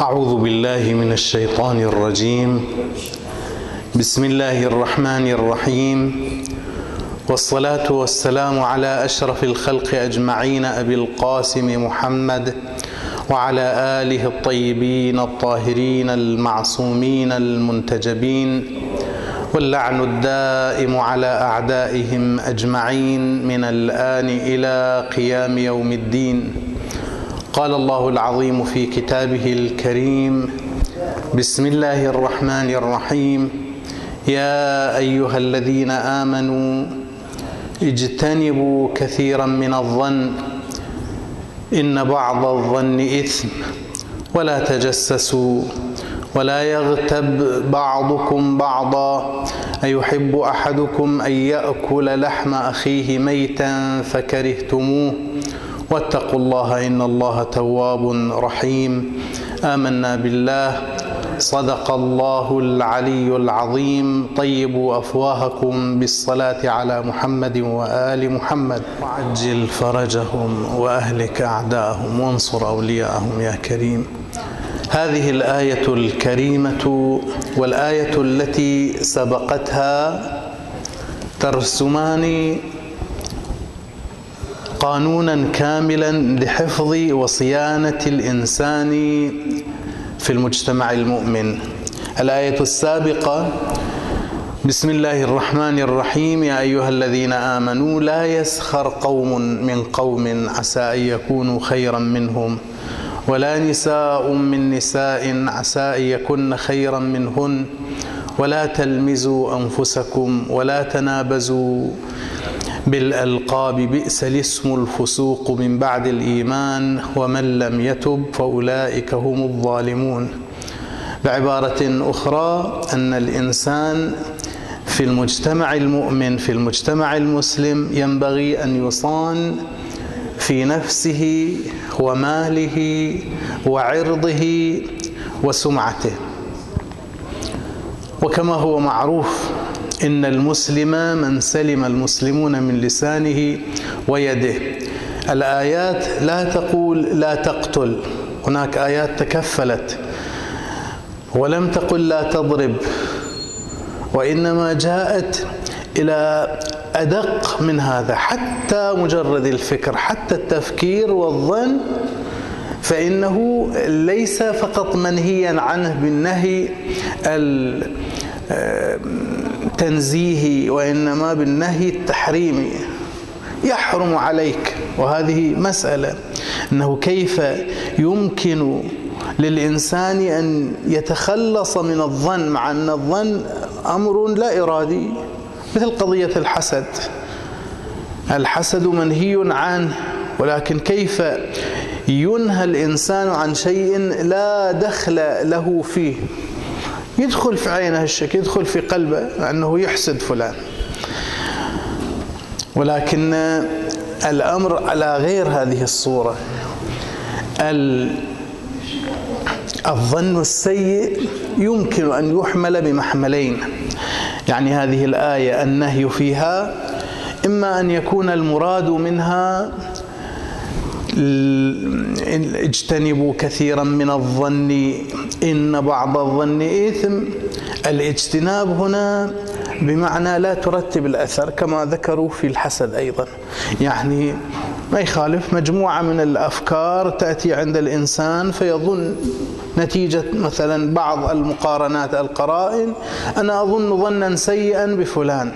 أعوذ بالله من الشيطان الرجيم. بسم الله الرحمن الرحيم. والصلاة والسلام على أشرف الخلق أجمعين أبي القاسم محمد وعلى آله الطيبين الطاهرين المعصومين المنتجبين واللعن الدائم على أعدائهم أجمعين من الآن إلى قيام يوم الدين. قال الله العظيم في كتابه الكريم بسم الله الرحمن الرحيم. يا أيها الذين آمنوا اجتنبوا كثيرا من الظن إن بعض الظن إثم ولا تجسسوا ولا يغتب بعضكم بعضا. أيحب أحدكم أن يأكل لحم أخيه ميتا فكرهتموه؟ واتقوا الله إن الله تواب رحيم. آمنا بالله. صدق الله العلي العظيم. طيبوا أفواهكم بالصلاة على محمد وآل محمد. وعجل فرجهم وأهلك أعداءهم وانصر أولياءهم يا كريم. هذه الآية الكريمة والآية التي سبقتها ترسمان قانونا كاملا لحفظ وصيانة الإنسان في المجتمع المؤمن. الآية السابقة بسم الله الرحمن الرحيم. يا أيها الذين آمنوا لا يسخر قوم من قوم عسى أن يكونوا خيرا منهم ولا نساء من نساء عسى أن يكن خيرا منهن ولا تلمزوا أنفسكم ولا تنابزوا بالألقاب بئس الاسم الفسوق من بعد الإيمان ومن لم يتب فأولئك هم الظالمون. بعبارة أخرى أن الإنسان في المجتمع المؤمن في المجتمع المسلم ينبغي أن يصان في نفسه وماله وعرضه وسمعته. وكما هو معروف إن المسلم من سلم المسلمون من لسانه ويده. الآيات لا تقول لا تقتل. هناك آيات تكفلت. ولم تقل لا تضرب. وإنما جاءت إلى أدق من هذا. حتى مجرد الفكر حتى التفكير والظن فإنه ليس فقط منهيا عنه بالنهي التنزيهي وإنما بالنهي التحريمي يحرم عليك. وهذه مسألة إنه كيف يمكن للإنسان أن يتخلص من الظن مع أن الظن أمر لا إرادي مثل قضية الحسد. الحسد منهي عنه ولكن كيف ينهى الإنسان عن شيء لا دخل له فيه؟ يدخل في عينه الشك يدخل في قلبه أنه يحسد فلان. ولكن الأمر على غير هذه الصورة الظن السيء يمكن أن يحمل بمحملين. يعني هذه الآية النهي فيها إما أن يكون المراد منها اجتنبوا كثيرا من الظن إن بعض الظن إثم. الاجتناب هنا بمعنى لا ترتب الأثر كما ذكروا في الحسد أيضا. يعني ما يخالف مجموعة من الأفكار تأتي عند الإنسان فيظن نتيجة مثلا بعض المقارنات القرائن أنا أظن ظنا سيئا بفلان.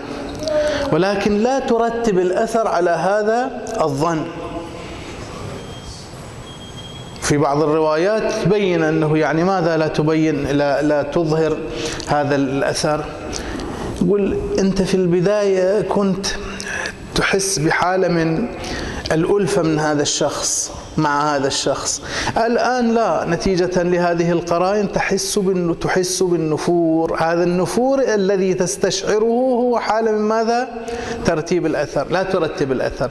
ولكن لا ترتب الأثر على هذا الظن. في بعض الروايات تبين أنه يعني ماذا لا تبين لا لا تظهر هذا الأثر. يقول أنت في البداية كنت تحس بحالة من الألفة من هذا الشخص مع هذا الشخص. الآن لا نتيجة لهذه القرائن تحس. تحس بالنفور. هذا النفور الذي تستشعره هو حالة من ماذا؟ ترتيب الأثر لا ترتب الأثر.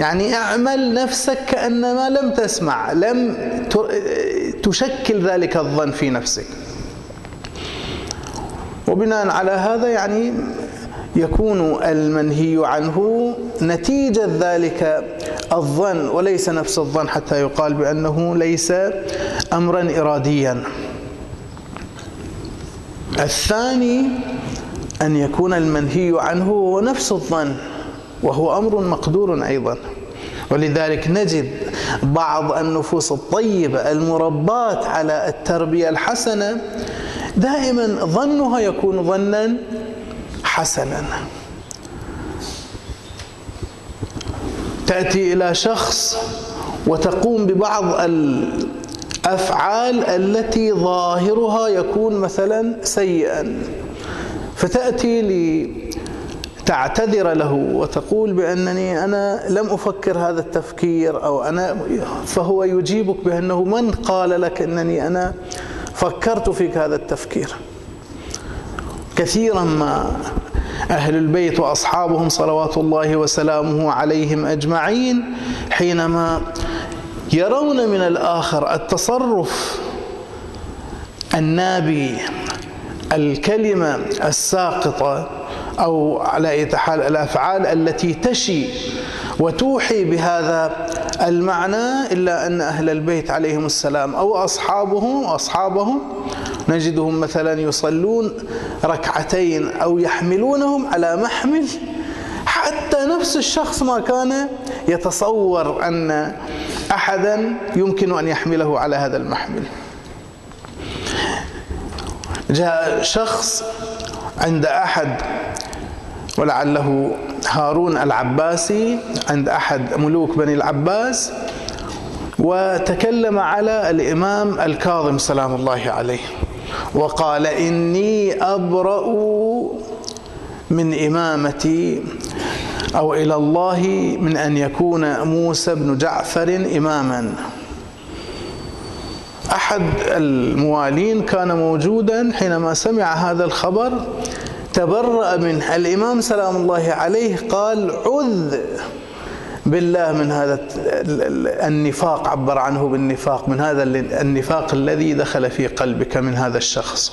يعني اعمل نفسك كأنما لم تسمع لم تشكل ذلك الظن في نفسك. وبناء على هذا يعني يكون المنهي عنه نتيجة ذلك الظن وليس نفس الظن حتى يقال بأنه ليس أمرا إراديا. الثاني أن يكون المنهي عنه هو نفس الظن. وهو أمر مقدور أيضا. ولذلك نجد بعض النفوس الطيبة المربات على التربية الحسنة دائما ظنها يكون ظنا حسنا. تأتي إلى شخص وتقوم ببعض الأفعال التي ظاهرها يكون مثلا سيئا. فتأتي لتعتذر له وتقول بأنني أنا لم أفكر هذا التفكير أو أنا فهو يجيبك بأنه من قال لك أنني أنا فكرت فيك هذا التفكير. كثيرا ما أهل البيت وأصحابهم صلوات الله وسلامه عليهم أجمعين حينما يرون من الآخر التصرف النابي الكلمة الساقطة أو على أي حال الأفعال التي تشي وتوحي بهذا المعنى إلا أن أهل البيت عليهم السلام أو أصحابهم أصحابهم نجدهم مثلا يصلون ركعتين أو يحملونهم على محمل حتى نفس الشخص ما كان يتصور أن أحدا يمكن أن يحمله على هذا المحمل. جاء شخص عند أحد ولعله هارون العباسي عند أحد ملوك بني العباس وتكلم على الإمام الكاظم سلام الله عليه وقال إني أبرأ من إمامتي أو إلى الله من أن يكون موسى بن جعفر إماما. أحد الموالين كان موجودا حينما سمع هذا الخبر تبرأ منه. الإمام سلام الله عليه قال عذ بالله من هذا النفاق. عبر عنه بالنفاق من هذا النفاق الذي دخل في قلبك من هذا الشخص.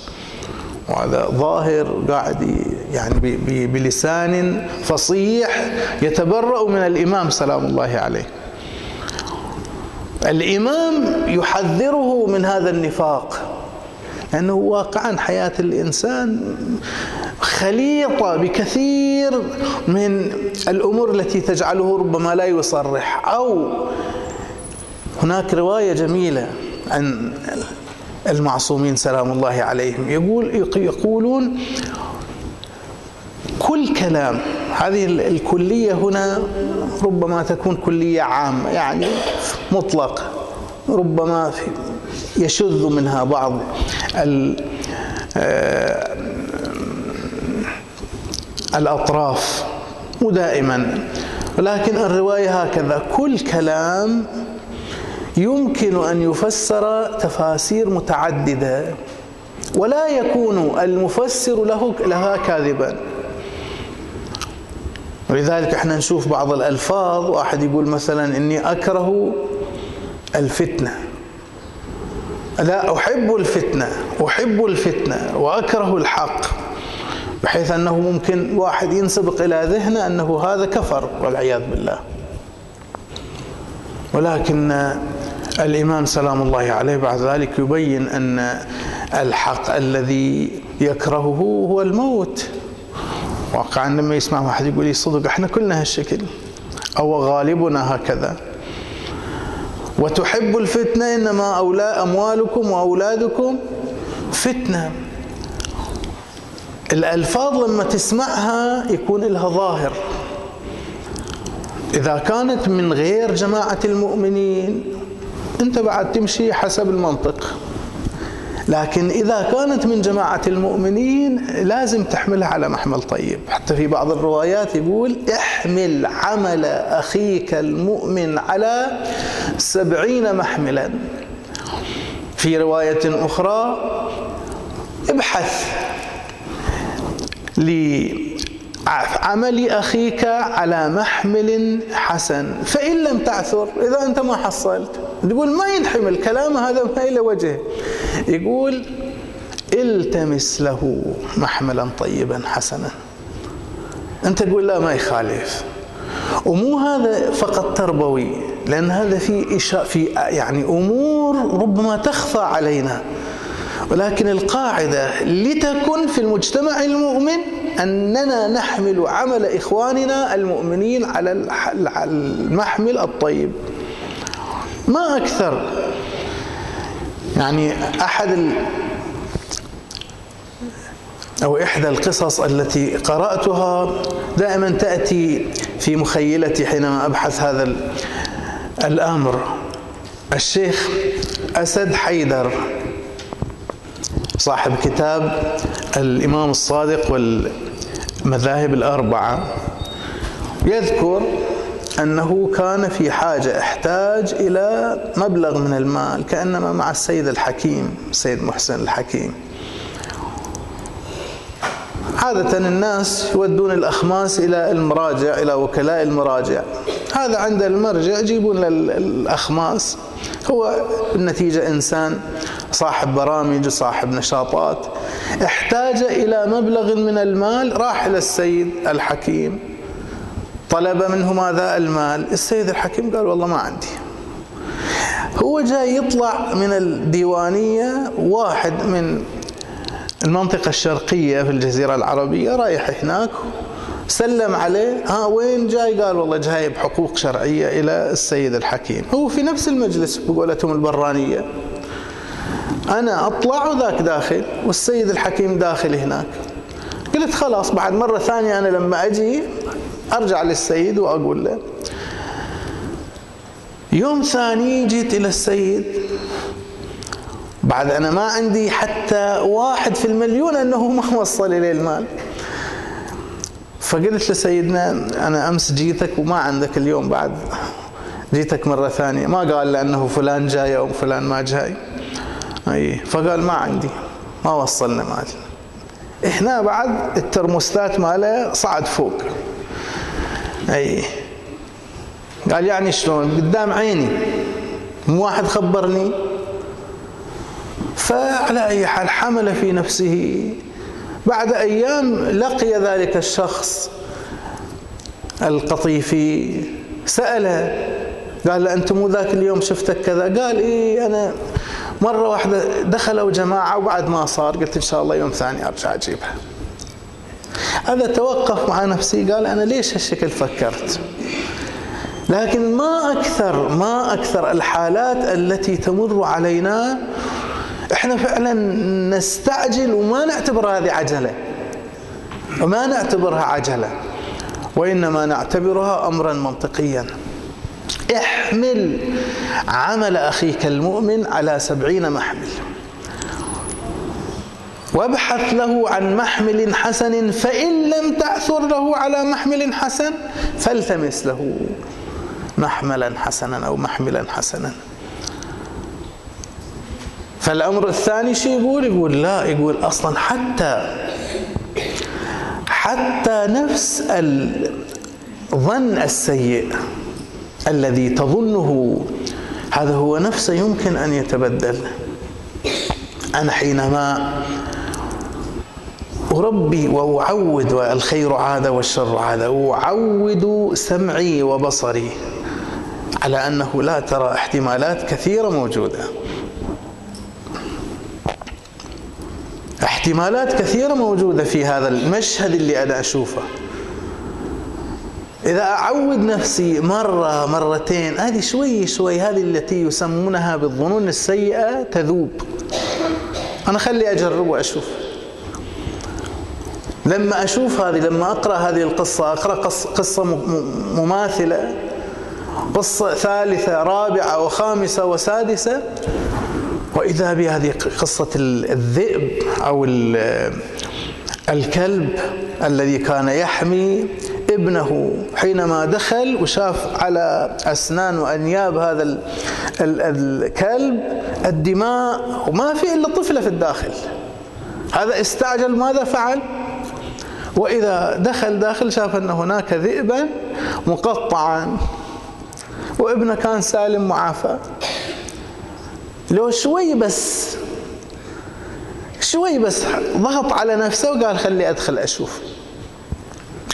وهذا ظاهر قاعد يعني بلسان فصيح يتبرأ من الإمام سلام الله عليه. الإمام يحذره من هذا النفاق لأنه واقعا حياة الإنسان خليطة بكثير من الأمور التي تجعله ربما لا يصرح. أو هناك رواية جميلة عن المعصومين سلام الله عليهم يقول يقولون كل كلام. هذه الكلية هنا ربما تكون كلية عامة يعني مطلق ربما يشذ منها بعض آه، الأطراف مو دائما. ولكن الرواية هكذا كل كلام يمكن أن يفسر تفاسير متعددة ولا يكون المفسر له لها كاذبا. ولذلك إحنا نشوف بعض الألفاظ واحد يقول مثلا إني أكره الفتنة. لا أحب الفتنة أحب الفتنة وأكره الحق بحيث أنه ممكن واحد ينسبق إلى ذهنه أنه هذا كفر والعياذ بالله. ولكن الإمام سلام الله عليه. بعد ذلك يبين أن الحق الذي يكرهه هو الموت. واقعا لما يسمع واحد يقول لي صدق إحنا كلنا هالشكل. أو غالبنا هكذا. وتحب الفتنة إنما أولا أموالكم وأولادكم فتنة. الألفاظ لما تسمعها يكون لها ظاهر. إذا كانت من غير جماعة المؤمنين أنت بعد تمشي حسب المنطق. لكن إذا كانت من جماعة المؤمنين لازم تحملها على محمل طيب. حتى في بعض الروايات يقول احمل عمل أخيك المؤمن على سبعين محملا. في رواية أخرى ابحث لعمل أخيك على محمل حسن فإن لم تعثر إذا أنت ما حصلت. تقول ما ينحمل كلام هذا ما إلى وجه يقول التمس له محملا طيبا حسنا. أنت تقول لا ما يخالف. ومو هذا فقط تربوي لأن هذا في إشاء في يعني أمور ربما تخفى علينا. ولكن القاعدة لتكن في المجتمع المؤمن أننا نحمل عمل إخواننا المؤمنين على المحمل الطيب. ما أكثر. يعني أحد أو إحدى القصص التي قرأتها دائما تأتي في مخيلتي حينما أبحث هذا الأمر. الشيخ أسد حيدر صاحب كتاب الإمام الصادق والمذاهب الأربعة يذكر أنه كان في حاجة احتاج إلى مبلغ من المال كأنما مع السيد الحكيم السيد محسن الحكيم. عادة الناس يودون الأخماس إلى المراجع إلى وكلاء المراجع. هذا عند المرجع يجيبون الأخماس. هو بالنتيجة إنسان صاحب برامج وصاحب نشاطات. احتاج إلى مبلغ من المال راح إلى السيد الحكيم. طلب منه ماذا المال. السيد الحكيم قال والله ما عندي. هو جاي يطلع من الديوانية واحد من المنطقة الشرقية في الجزيرة العربية رايح هناك سلم عليه. ها وين جاي؟ قال والله جاي بحقوق شرعية إلى السيد الحكيم. هو في نفس المجلس بقولتهم البرانية. أنا أطلع وذاك داخل والسيد الحكيم داخل هناك. قلت خلاص بعد مرة ثانية أنا لما أجي أرجع للسيد وأقول له يوم ثاني جيت إلى السيد بعد أنا ما عندي حتى واحد في المليون أنه ما وصل إلي المال. فقلت لسيدنا أنا أمس جيتك وما عندك اليوم بعد جيتك مرة ثانية. ما قال لأنه فلان جاي أو فلان ما جاي. أي فقال ما عندي ما وصلنا مال. هنا بعد الترموستات ماله صعد فوق. أي. قال يعني شلون؟ قدام عيني. مو واحد خبرني. فعلى أي حال حمل في نفسه. بعد أيام لقي ذلك الشخص القطيفي. سأله. قال له أنت مو ذاك اليوم شفتك كذا؟ قال إيه أنا مرة واحدة دخلوا جماعة وبعد ما صار قلت إن شاء الله يوم ثاني أرجع أجيبها. هذا توقف مع نفسي. قال أنا ليش هالشكل فكرت؟ لكن ما أكثر ما أكثر الحالات التي تمر علينا إحنا فعلا نستعجل وما نعتبر هذه عجلة. وما نعتبرها عجلة. وإنما نعتبرها أمرا منطقيا. احمل عمل أخيك المؤمن على سبعين محمل. وابحث له عن محمل حسن فإن لم تعثر له على محمل حسن فالتمس له محملا حسنا أو محملا حسنا. فالأمر الثاني شو يقول يقول لا يقول أصلا حتى حتى نفس الظن السيء الذي تظنه هذا هو نفسه يمكن أن يتبدل. أنا حينما أربي وأعود والخير عادة والشر عادة أعود سمعي وبصري على أنه لا ترى احتمالات كثيرة موجودة. احتمالات كثيرة موجودة في هذا المشهد اللي أنا أشوفه. إذا أعود نفسي مرة مرتين هذه شوي شوي هذه التي يسمونها بالظنون السيئة تذوب. أنا خلي أجرب وأشوف. لما أشوف هذه لما أقرأ هذه القصة أقرأ قصة مماثلة قصة ثالثة رابعة وخامسة وسادسة وإذا بهذه قصة الذئب أو الكلب الذي كان يحمي ابنه حينما دخل وشاف على أسنان وأنياب هذا الكلب الدماء وما في إلا طفلة في الداخل. هذا استعجل ماذا فعل؟ وإذا دخل داخل شاف أن هناك ذئبا مقطعا وابنه كان سالم معافى. لو شوي بس شوي بس ضغط على نفسه وقال خلي أدخل أشوف.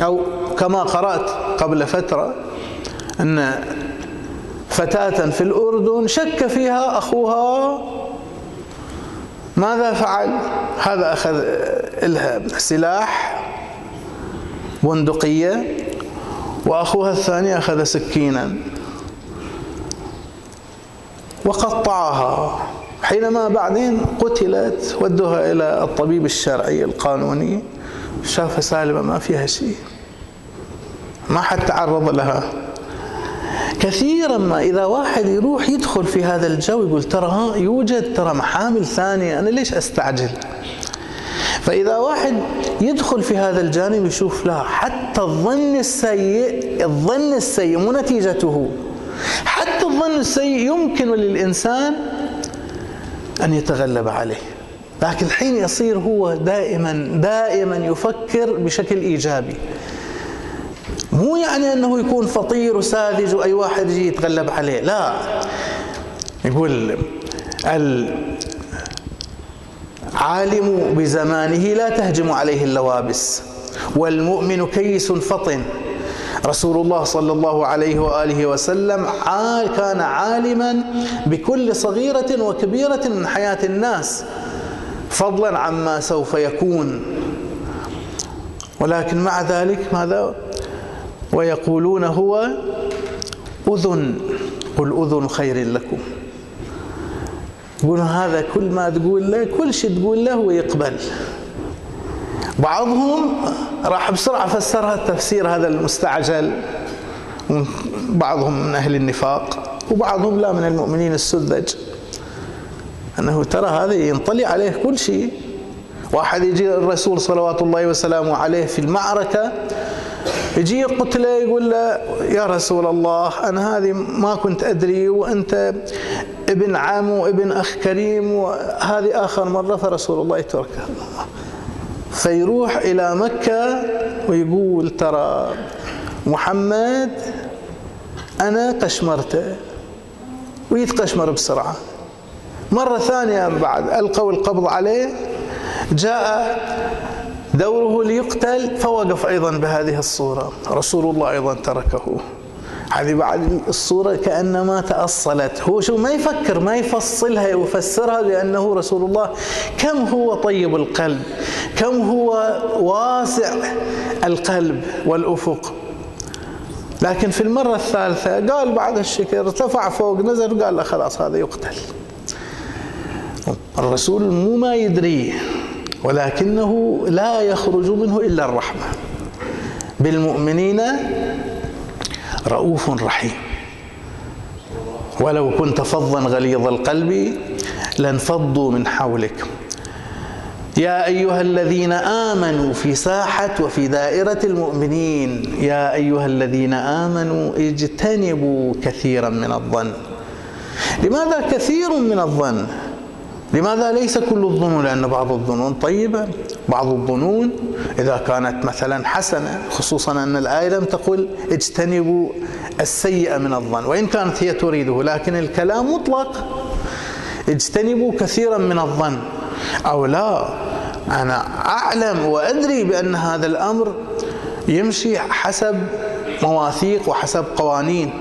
أو كما قرأت قبل فترة أن فتاة في الأردن شك فيها أخوها. ماذا فعل؟ هذا أخذ لها سلاح. بندقية وأخوها الثاني أخذ سكينا وقطعها حينما بعدين قتلت ودوها إلى الطبيب الشرعي القانوني شافها سالمة ما فيها شيء ما حد تعرض لها. كثيرا ما إذا واحد يروح يدخل في هذا الجو يقول ترى ها يوجد ترى محامل ثانية أنا ليش أستعجل؟ فإذا واحد يدخل في هذا الجانب يشوف لا حتى الظن السيء الظن السيء مو نتيجته. حتى الظن السيء يمكن للإنسان أن يتغلب عليه. لكن الحين يصير هو دائما دائما يفكر بشكل إيجابي. مو يعني أنه يكون فطير وساذج وأي واحد يجي يتغلب عليه لا. يقول العالم بزمانه لا تهجم عليه اللوابس. والمؤمن كيس فطن. رسول الله صلى الله عليه وآله وسلم كان عالما بكل صغيرة وكبيرة من حياة الناس. فضلا عما سوف يكون. ولكن مع ذلك ماذا؟ ويقولون هو أذن. قل أذن خير لكم. يقولون هذا كل ما تقول له كل شيء تقول له هو يقبل بعضهم راح بسرعة فسرها التفسير هذا المستعجل. بعضهم من أهل النفاق وبعضهم لا من المؤمنين السذج. أنه ترى هذا ينطلي عليه كل شيء واحد يجي الرسول صلوات الله وسلامه عليه في المعركة يجي يقتله يقول له يا رسول الله أنا هذه ما كنت أدري وأنت ابن عم وابن أخ كريم وهذه آخر مرة فرسول الله يتركه فيروح إلى مكة ويقول ترى محمد أنا قشمرته ويتقشمر بسرعة. مرة ثانية بعد ألقوا القبض عليه جاء دوره ليقتل فوقف أيضا بهذه الصورة. رسول الله أيضا تركه. هذه بعد الصورة كأنما تأصلت. هو شو ما يفكر ما يفصلها ويفسرها لأنه رسول الله كم هو طيب القلب؟ كم هو واسع القلب والأفق؟ لكن في المرة الثالثة قال بعد الشكر ارتفع فوق نزل وقال له خلاص هذا يقتل. الرسول مو ما يدريه ولكنه لا يخرج منه إلا الرحمة. بالمؤمنين رؤوف رحيم. ولو كنت فظا غليظ القلب لانفضوا من حولك. يا أيها الذين آمنوا في ساحة وفي دائرة المؤمنين يا أيها الذين آمنوا اجتنبوا كثيرا من الظن. لماذا كثير من الظن؟ لماذا ليس كل الظنون؟ لأن بعض الظنون طيبة بعض الظنون إذا كانت مثلا حسنة خصوصا أن الآية لم تقل اجتنبوا السيئة من الظن وإن كانت هي تريده لكن الكلام مطلق. اجتنبوا كثيرا من الظن. أو لا أنا أعلم وأدري بأن هذا الأمر يمشي حسب مواثيق وحسب قوانين.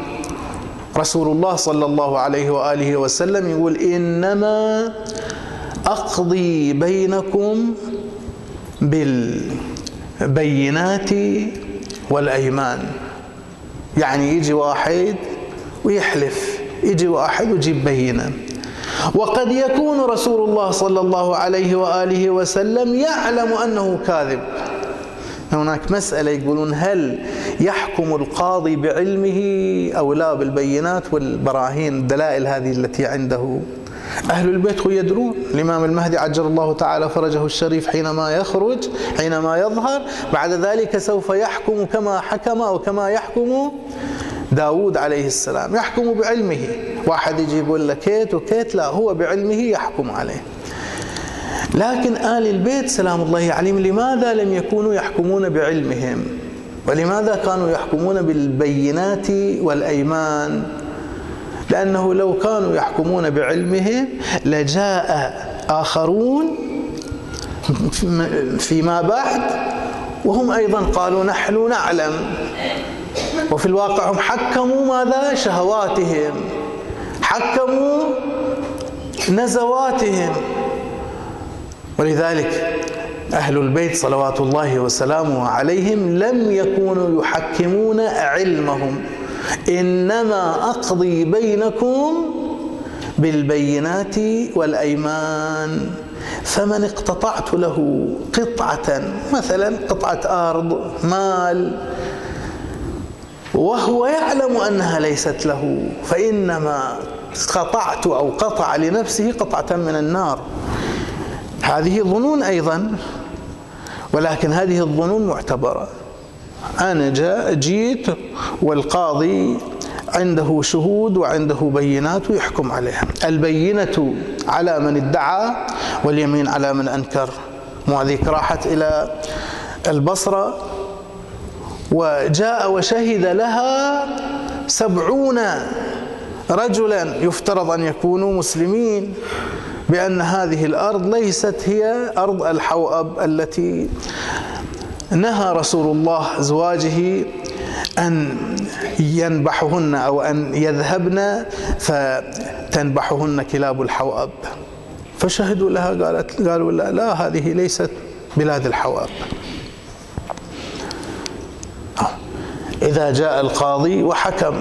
رسول الله صلى الله عليه وآله وسلم يقول إنما أقضي بينكم بالبينات والأيمان. يعني يجي واحد ويحلف يجي واحد ويجيب بينة. وقد يكون رسول الله صلى الله عليه وآله وسلم يعلم أنه كاذب. هناك مسألة يقولون هل يحكم القاضي بعلمه أو لا بالبينات والبراهين الدلائل هذه التي عنده؟ أهل البيت يدرون. الإمام المهدي عجل الله تعالى فرجه الشريف حينما يخرج حينما يظهر. بعد ذلك سوف يحكم كما حكم أو كما يحكم داود عليه السلام. يحكم بعلمه. واحد يجي يقول لك كيت وكيت لا هو بعلمه يحكم عليه. لكن آل البيت سلام الله عليهم لماذا لم يكونوا يحكمون بعلمهم؟ ولماذا كانوا يحكمون بالبينات والأيمان؟ لأنه لو كانوا يحكمون بعلمهم لجاء آخرون فيما بعد وهم أيضا قالوا نحن نعلم. وفي الواقع هم حكموا ماذا؟ شهواتهم. حكموا نزواتهم. ولذلك أهل البيت صلوات الله وسلامه عليهم لم يكونوا يحكمون علمهم. إنما أقضي بينكم بالبينات والأيمان فمن اقتطعت له قطعة مثلا قطعة أرض مال وهو يعلم أنها ليست له فإنما قطعت أو قطع لنفسه قطعة من النار. هذه ظنون أيضا ولكن هذه الظنون معتبرة. أنا جاء جيت والقاضي عنده شهود وعنده بينات ويحكم عليها. البينة على من ادعى واليمين على من أنكر. معذيك راحت إلى البصرة وجاء وشهد لها سبعون رجلا يفترض أن يكونوا مسلمين بأن هذه الأرض ليست هي أرض الحوأب التي نهى رسول الله أزواجه أن ينبحهن أو أن يذهبن فتنبحهن كلاب الحوأب. فشهدوا لها قالت قالوا لا, لا هذه ليست بلاد الحوأب. إذا جاء القاضي وحكم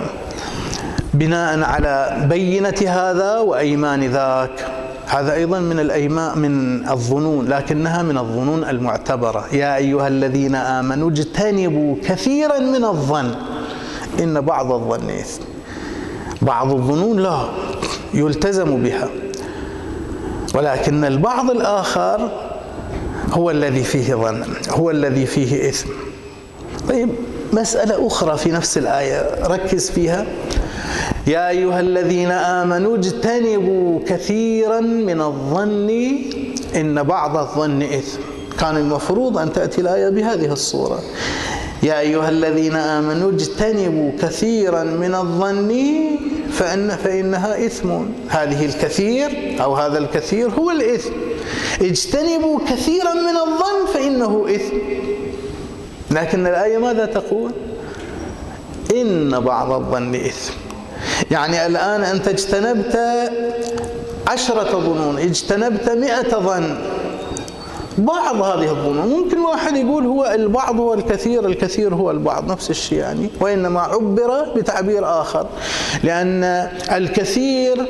بناء على بينة هذا وأيمان ذاك. هذا أيضا من الأيمان من الظنون لكنها من الظنون المعتبرة. يا أيها الذين آمنوا اجتنبوا كثيرا من الظن إن بعض الظن إثم. بعض الظنون لا يلتزم بها. ولكن البعض الآخر هو الذي فيه ظن هو الذي فيه إثم. طيب مسألة أخرى في نفس الآية ركز فيها. يا أيها الذين آمنوا اجتنبوا كثيرا من الظن إن بعض الظن إثم. كان المفروض أن تأتي الآية بهذه الصورة. يا أيها الذين آمنوا اجتنبوا كثيرا من الظن فإن فإنها إثم. هذه الكثير أو هذا الكثير هو الإثم. اجتنبوا كثيرا من الظن فإنه إثم. لكن الآية ماذا تقول؟ إن بعض الظن إثم. يعني الآن أنت اجتنبت عشرة ظنون اجتنبت مئة ظن. بعض هذه الظنون ممكن واحد يقول هو البعض هو الكثير الكثير هو البعض نفس الشيء يعني وإنما عبر بتعبير آخر لأن الكثير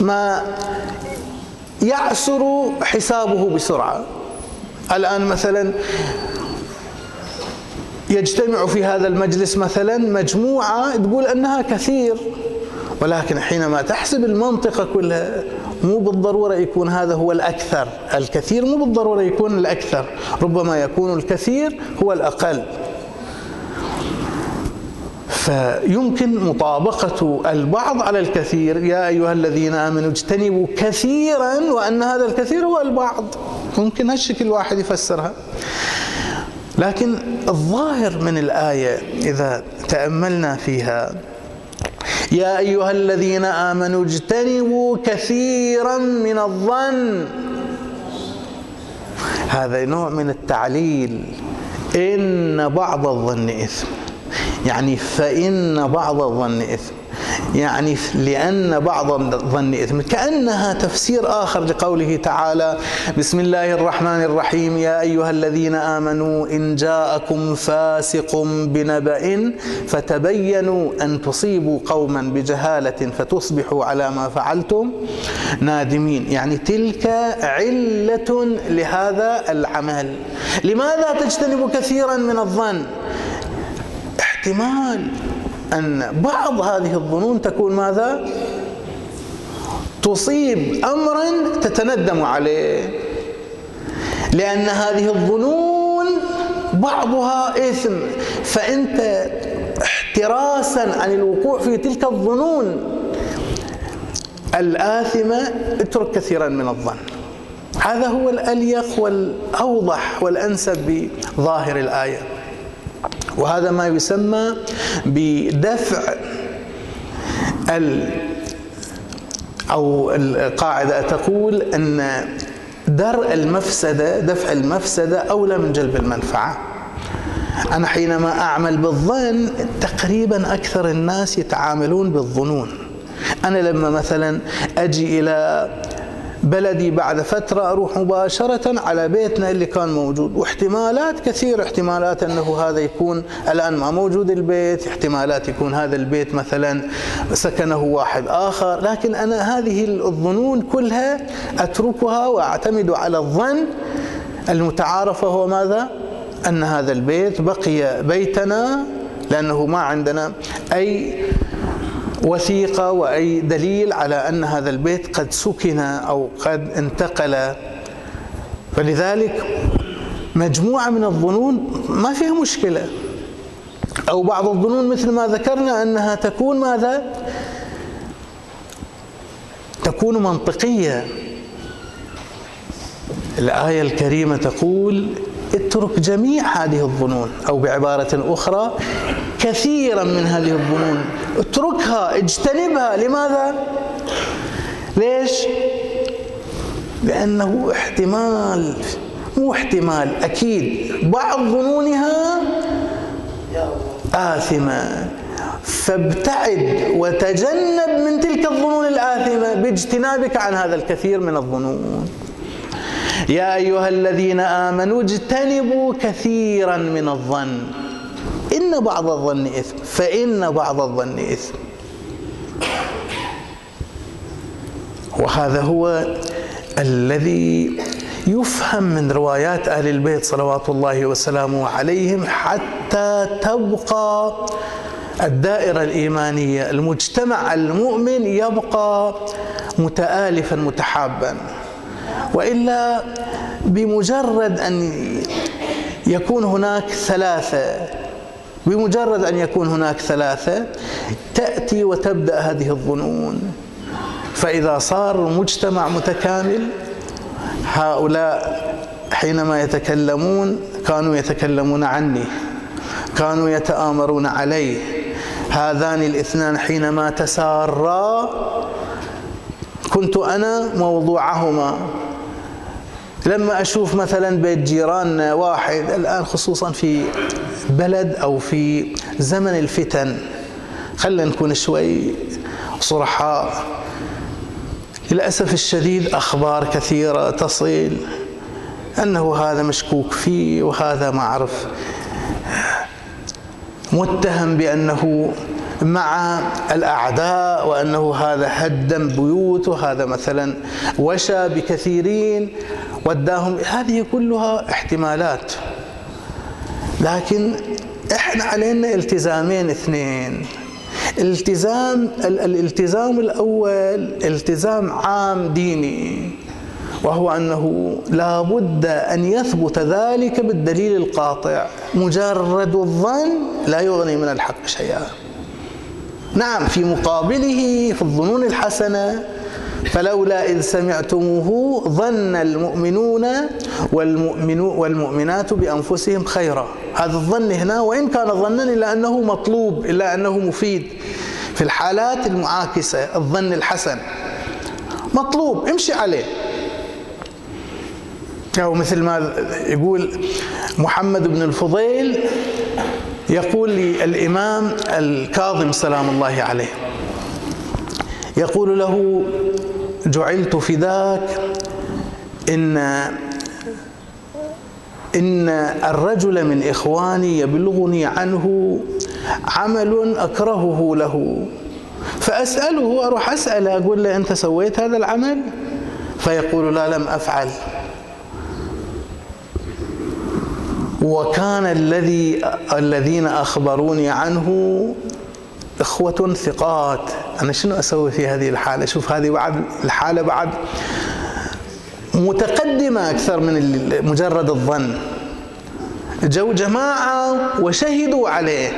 ما يعسر حسابه بسرعة. الآن مثلا يجتمع في هذا المجلس مثلا مجموعة تقول أنها كثير. ولكن حينما تحسب المنطقة كلها مو بالضرورة يكون هذا هو الأكثر. الكثير مو بالضرورة يكون الأكثر. ربما يكون الكثير هو الأقل. فيمكن مطابقة البعض على الكثير. يا أيها الذين آمنوا اجتنبوا كثيرا وأن هذا الكثير هو البعض. ممكن هالشكل واحد يفسرها. لكن الظاهر من الآية إذا تأملنا فيها يا أيها الذين آمنوا اجتنبوا كثيرا من الظن. هذا نوع من التعليل. إن بعض الظن إثم. يعني فإن بعض الظن إثم. يعني لأن بعض الظن إثم كأنها تفسير آخر لقوله تعالى بسم الله الرحمن الرحيم يا أيها الذين آمنوا إن جاءكم فاسق بنبأ فتبينوا أن تصيبوا قوما بجهالة فتصبحوا على ما فعلتم نادمين. يعني تلك علة لهذا العمل. لماذا تجتنب كثيرا من الظن؟ احتمال. أن بعض هذه الظنون تكون ماذا؟ تصيب أمرا تتندم عليه. لأن هذه الظنون بعضها إثم. فأنت احتراسا عن الوقوع في تلك الظنون. الآثمة اترك كثيرا من الظن. هذا هو الأليق والأوضح والأنسب بظاهر الآية. وهذا ما يسمى بدفع ال أو القاعدة تقول أن درء المفسدة دفع المفسدة أولى من جلب المنفعة. أنا حينما أعمل بالظن تقريبا أكثر الناس يتعاملون بالظنون. أنا لما مثلا أجي إلى بلدي بعد فترة أروح مباشرة على بيتنا اللي كان موجود واحتمالات كثيرة احتمالات أنه هذا يكون الآن ما موجود البيت احتمالات يكون هذا البيت مثلا سكنه واحد آخر لكن أنا هذه الظنون كلها أتركها وأعتمد على الظن المتعارف وهو ماذا؟ أن هذا البيت بقي بيتنا لأنه ما عندنا أي وثيقة وأي دليل على أن هذا البيت قد سكن أو قد انتقل. فلذلك مجموعة من الظنون ما فيها مشكلة. أو بعض الظنون مثل ما ذكرنا أنها تكون ماذا؟ تكون منطقية. الآية الكريمة تقول اترك جميع هذه الظنون. أو بعبارة أخرى كثيرا من هذه الظنون اتركها اجتنبها. لماذا؟ ليش؟ لأنه احتمال مو احتمال أكيد. بعض ظنونها آثمة. فابتعد وتجنب من تلك الظنون الآثمة باجتنابك عن هذا الكثير من الظنون. يا أيها الذين آمنوا اجتنبوا كثيرا من الظن. إن بعض الظن إثم فإن بعض الظن إثم. وهذا هو الذي يفهم من روايات أهل البيت صلوات الله وسلامه عليهم حتى تبقى الدائرة الإيمانية. المجتمع المؤمن يبقى متآلفا متحابا. وإلا بمجرد أن يكون هناك ثلاثة بمجرد أن يكون هناك ثلاثة تأتي وتبدأ هذه الظنون. فإذا صار مجتمع متكامل هؤلاء حينما يتكلمون كانوا يتكلمون عني كانوا يتآمرون عليه هذان الاثنان حينما تسارا كنت أنا موضوعهما. لما أشوف مثلا بيت جيراننا واحد الآن خصوصا في بلد أو في زمن الفتن خلينا نكون شوي صرحاء. للأسف الشديد أخبار كثيرة تصل أنه هذا مشكوك فيه وهذا ما أعرف. متهم بأنه مع الأعداء وأنه هذا هدم بيوت وهذا مثلا وشى بكثيرين وداهم. هذه كلها احتمالات. لكن إحنا علينا التزامين اثنين. التزام الالتزام الأول التزام عام ديني وهو أنه لا بد أن يثبت ذلك بالدليل القاطع. مجرد الظن لا يغني من الحق شيئا. نعم في مقابله في الظنون الحسنة فلولا إذ سمعتموه ظن المؤمنون والمؤمنات بأنفسهم خيرا. هذا الظن هنا وإن كان ظنا إلا أنه مطلوب إلا أنه مفيد. في الحالات المعاكسة الظن الحسن مطلوب امشي عليه. أو مثل ما يقول محمد بن الفضيل يقول لي الإمام الكاظم سلام الله عليه يقول له جعلت فداك إن إن الرجل من إخواني يبلغني عنه عمل أكرهه له فأسأله أروح أسأله أقول له أنت سويت هذا العمل؟ فيقول لا لم أفعل. وكان الذي الذين أخبروني عنه إخوة ثقات. أنا شنو أسوي في هذه الحالة؟ شوف هذه بعد الحالة بعد متقدمة أكثر من مجرد الظن. جو جماعة وشهدوا عليه.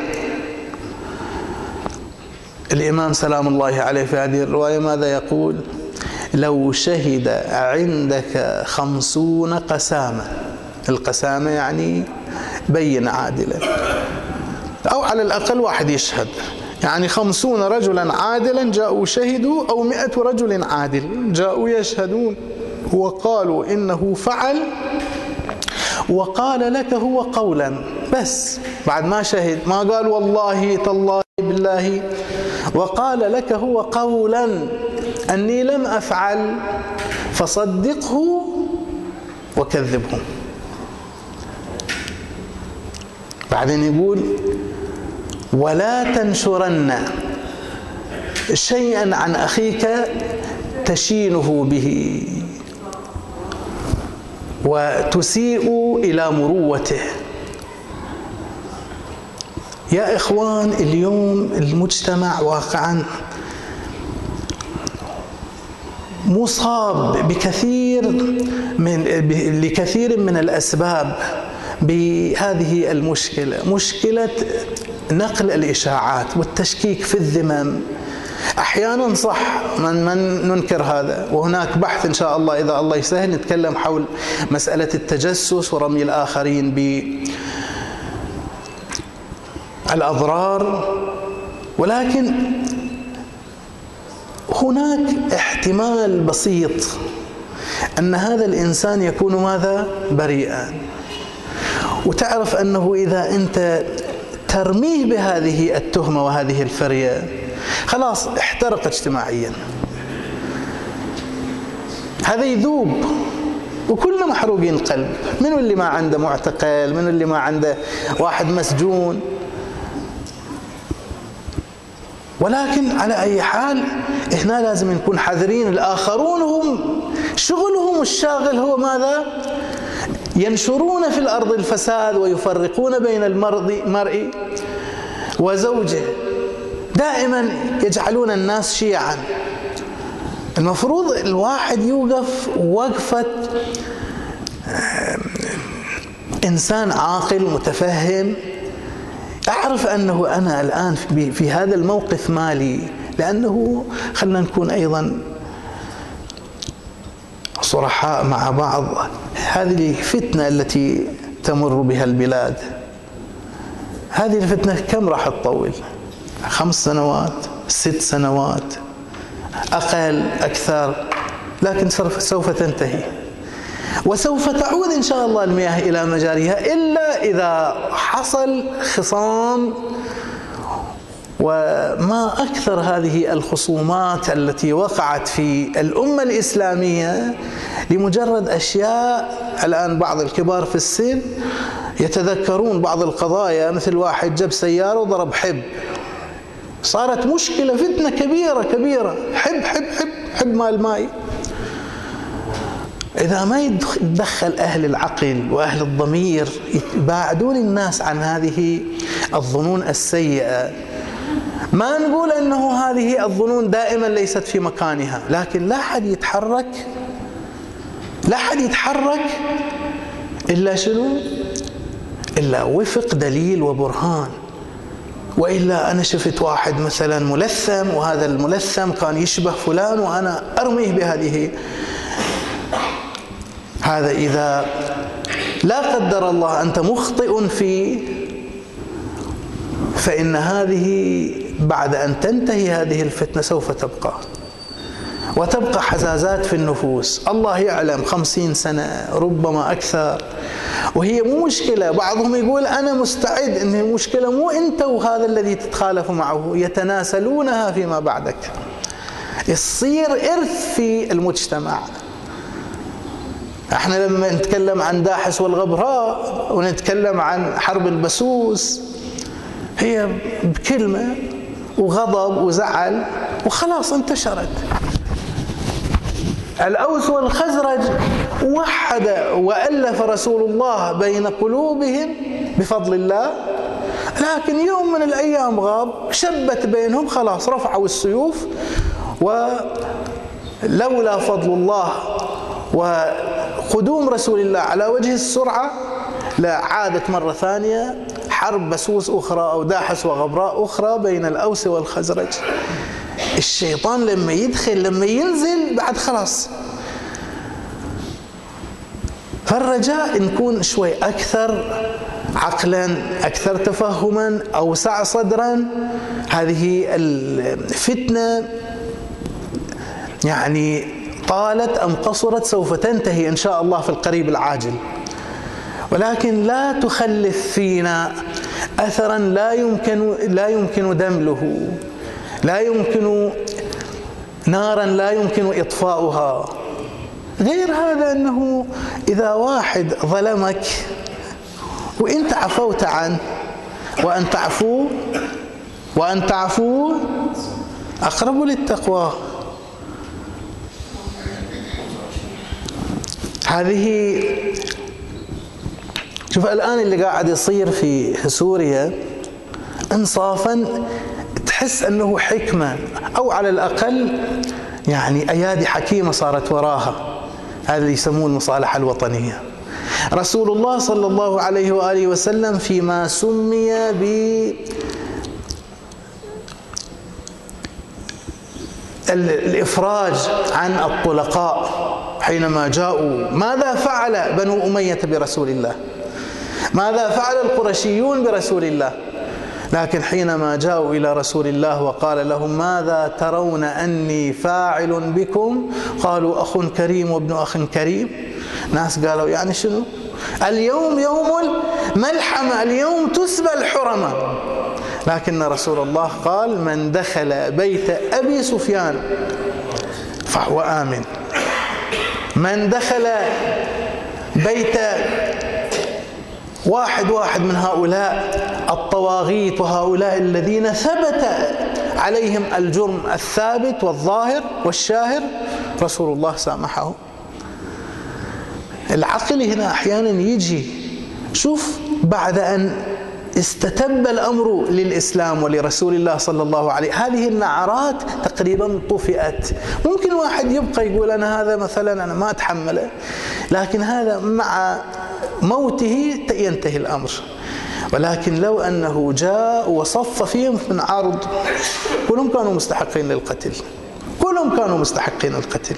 الإمام سلام الله عليه في هذه الرواية ماذا يقول؟ لو شهد عندك خمسون قسامة. القسامة يعني بين عادلة. أو على الأقل واحد يشهد. يعني خمسون رجلا عادلا جاءوا شهدوا أو مئة رجل عادل. جاءوا يشهدون. وقالوا إنه فعل. وقال لك هو قولا. بس بعد ما شهد ما قال والله تالله بالله. وقال لك هو قولا. أني لم أفعل. فصدقه وكذبه. بعدين يقول ولا تنشرن شيئا عن أخيك تشينه به وتسيء إلى مروته. يا إخوان اليوم المجتمع واقعا مصاب بكثير من لكثير من الأسباب. بهذه المشكلة مشكلة نقل الإشاعات والتشكيك في الذمم. أحيانا صح من من ننكر هذا. وهناك بحث إن شاء الله إذا الله يسهل نتكلم حول مسألة التجسس ورمي الآخرين ب الأضرار. ولكن هناك احتمال بسيط أن هذا الإنسان يكون ماذا؟ بريئا. وتعرف أنه إذا أنت ترميه بهذه التهمة وهذه الفرية خلاص احترق اجتماعيا. هذا يذوب وكلنا محروقين قلب. من اللي ما عنده معتقل؟ من اللي ما عنده واحد مسجون؟ ولكن على أي حال هنا لازم نكون حذرين. الآخرون هم شغلهم الشاغل هو ماذا؟ ينشرون في الأرض الفساد ويفرقون بين المرء وزوجه. دائما يجعلون الناس شيعا. المفروض الواحد يوقف وقفة إنسان عاقل متفهم. أعرف أنه أنا الآن في هذا الموقف مالي لأنه خلنا نكون أيضا صرحاء مع بعض. هذه الفتنة التي تمر بها البلاد هذه الفتنة كم راح تطول؟ خمس سنوات ست سنوات أقل أكثر لكن سوف تنتهي. وسوف تعود إن شاء الله المياه إلى مجاريها إلا إذا حصل خصام وما أكثر هذه الخصومات التي وقعت في الأمة الإسلامية لمجرد أشياء الآن بعض الكبار في السن يتذكرون بعض القضايا مثل واحد جاب سيارة وضرب حب. صارت مشكلة فتنة كبيرة كبيرة. حب حب حب حب مال ماي. إذا ما يتدخل أهل العقل وأهل الضمير يباعدون الناس عن هذه الظنون السيئة ما نقول أنه هذه الظنون دائما ليست في مكانها لكن لا أحد يتحرك لا أحد يتحرك إلا شنو؟ إلا وفق دليل وبرهان. وإلا أنا شفت واحد مثلا ملثم وهذا الملثم كان يشبه فلان وأنا أرميه بهذه. هذا إذا لا قدر الله أنت مخطئ فيه فإن هذه بعد أن تنتهي هذه الفتنة سوف تبقى. وتبقى حزازات في النفوس. الله يعلم خمسين سنة ربما أكثر. وهي مو مشكلة. بعضهم يقول أنا مستعد أن المشكلة مو أنت وهذا الذي تتخالف معه. يتناسلونها فيما بعدك. يصير إرث في المجتمع. إحنا لما نتكلم عن داحس والغبراء ونتكلم عن حرب البسوس هي بكلمة وغضب وزعل وخلاص انتشرت. الأوس والخزرج وحد وألف رسول الله بين قلوبهم بفضل الله لكن يوم من الأيام غاب شبت بينهم خلاص رفعوا السيوف ولولا فضل الله وقدوم رسول الله على وجه السرعة لعادت مرة ثانية حرب بسوس أخرى أو داحس وغبراء أخرى بين الأوس والخزرج. الشيطان لما يدخل لما ينزل بعد خلاص. فالرجاء نكون شوي أكثر عقلا أكثر تفهما أوسع صدرا. هذه الفتنة يعني طالت أم قصرت سوف تنتهي إن شاء الله في القريب العاجل. ولكن لا تخلف فينا اثرا لا يمكن لا يمكن دمله لا يمكن نارا لا يمكن إطفاؤها. غير هذا أنه إذا واحد ظلمك وانت عفوت عنه وأن تعفو وأن تعفو أقرب للتقوى. هذه شوف الآن اللي قاعد يصير في سوريا انصافا تحس أنه حكمة أو على الأقل يعني أيادي حكيمة صارت وراها. هذا اللي يسموه المصالحة الوطنية. رسول الله صلى الله عليه وآله وسلم فيما سمي ب الإفراج عن الطلقاء حينما جاءوا. ماذا فعل بنو أمية برسول الله؟ ماذا فعل القرشيون برسول الله؟ لكن حينما جاءوا إلى رسول الله وقال لهم ماذا ترون أني فاعل بكم؟ قالوا أخ كريم وابن أخ كريم. ناس قالوا يعني شنو؟ اليوم يوم الملحمه اليوم تسبى الحرمة. لكن رسول الله قال من دخل بيت أبي سفيان فهو آمن. من دخل بيت واحد واحد من هؤلاء الطواغيت وهؤلاء الذين ثبت عليهم الجرم الثابت والظاهر والشاهر رسول الله سامحه. العقل هنا أحيانا يجي شوف بعد أن استتب الأمر للإسلام ولرسول الله صلى الله عليه هذه النعرات تقريبا طفئت. ممكن واحد يبقى يقول أنا هذا مثلا أنا ما أتحمله لكن هذا مع موته ينتهي الأمر. ولكن لو أنه جاء وصف فيهم من عرض كلهم كانوا مستحقين للقتل. كلهم كانوا مستحقين القتل.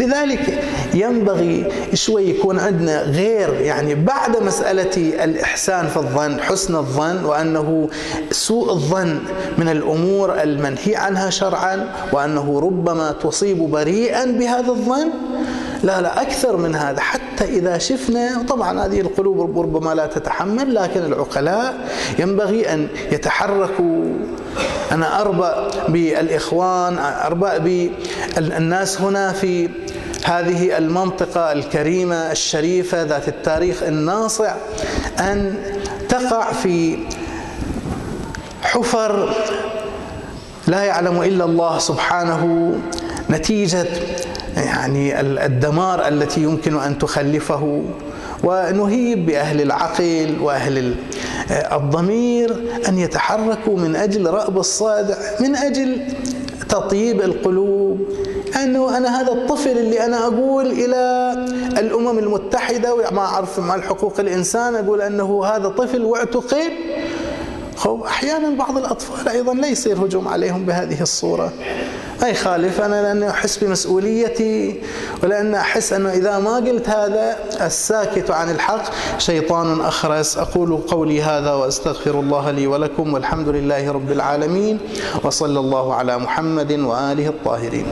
لذلك ينبغي شوي يكون عندنا غير يعني بعد مسألة الإحسان في الظن حسن الظن وأنه سوء الظن من الأمور المنهي عنها شرعا وأنه ربما تصيب بريئا بهذا الظن. لا لا أكثر من هذا. حتى إذا شفنا طبعا هذه القلوب ربما لا تتحمل لكن العقلاء ينبغي أن يتحركوا أنا أربأ بالإخوان أربأ بالناس هنا في هذه المنطقة الكريمة الشريفة ذات التاريخ الناصع أن تقع في حفر لا يعلم إلا الله سبحانه نتيجة يعني الدمار التي يمكن أن تخلفه. ونهيب بأهل العقل وأهل الضمير أن يتحركوا من أجل رأب الصادع من أجل تطيب القلوب. انه أنا هذا الطفل اللي أنا أقول إلى الأمم المتحدة وما أعرف مع الحقوق الإنسان أقول أنه هذا طفل واعتقل أحيانا بعض الأطفال أيضا لا يصير هجوم عليهم بهذه الصورة. ما يخالف أنا لأني أحس بمسؤوليتي ولأن أحس أنه إذا ما قلت هذا الساكت عن الحق شيطان أخرس. أقول قولي هذا وأستغفر الله لي ولكم والحمد لله رب العالمين وصلى الله على محمد وآله الطاهرين.